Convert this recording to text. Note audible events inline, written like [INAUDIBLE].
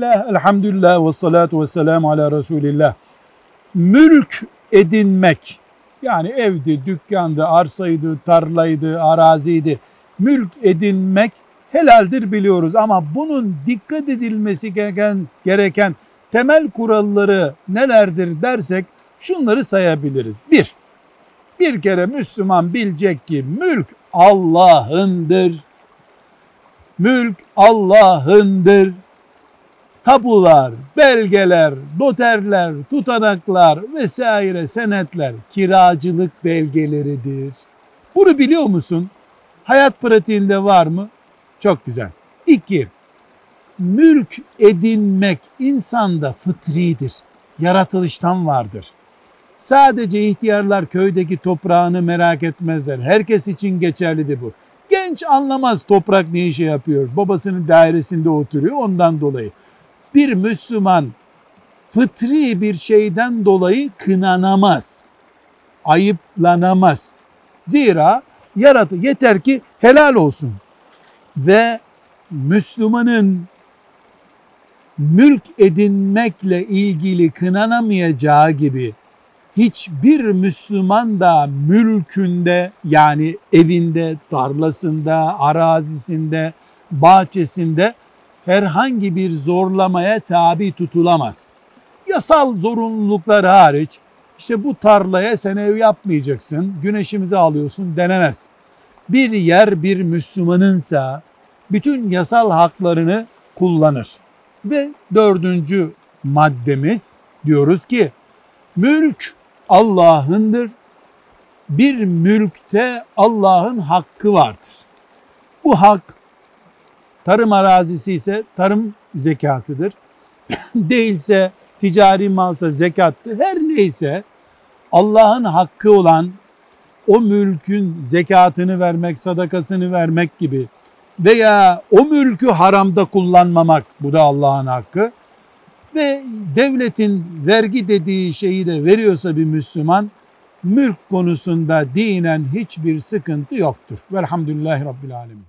Bismillah, elhamdülillah ve salatu ve selamu ala Resulillah. Mülk edinmek, yani evdi, dükkandı, arsaydı, tarlaydı, araziydi. Mülk edinmek helaldir biliyoruz ama bunun dikkat edilmesi gereken, gereken temel kuralları nelerdir dersek şunları sayabiliriz. Bir, bir kere Müslüman bilecek ki mülk Allah'ındır. Mülk Allah'ındır. Tapular, belgeler, noterler, tutanaklar vesaire senetler kiracılık belgeleridir. Bunu biliyor musun? Hayat pratiğinde var mı? Çok güzel. İki, mülk edinmek insanda fıtridir. Yaratılıştan vardır. Sadece ihtiyarlar köydeki toprağını merak etmezler. Herkes için geçerlidir bu. Genç anlamaz toprak ne işe yapıyor. Babasının dairesinde oturuyor ondan dolayı. Bir Müslüman fıtri bir şeyden dolayı kınanamaz. Ayıplanamaz. Zira yaratı yeter ki helal olsun. Ve Müslümanın mülk edinmekle ilgili kınanamayacağı gibi hiçbir Müslüman da mülkünde yani evinde, tarlasında, arazisinde, bahçesinde herhangi bir zorlamaya tabi tutulamaz. Yasal zorunluluklar hariç işte bu tarlaya sen ev yapmayacaksın, güneşimizi alıyorsun denemez. Bir yer bir Müslümanınsa bütün yasal haklarını kullanır. Ve dördüncü maddemiz diyoruz ki mülk Allah'ındır. Bir mülkte Allah'ın hakkı vardır. Bu hak tarım arazisi ise tarım zekatıdır. [COUGHS] Değilse ticari malsa zekattır. Her neyse Allah'ın hakkı olan o mülkün zekatını vermek, sadakasını vermek gibi veya o mülkü haramda kullanmamak bu da Allah'ın hakkı ve devletin vergi dediği şeyi de veriyorsa bir Müslüman mülk konusunda dinen hiçbir sıkıntı yoktur. Velhamdülillahi Rabbil Alemin.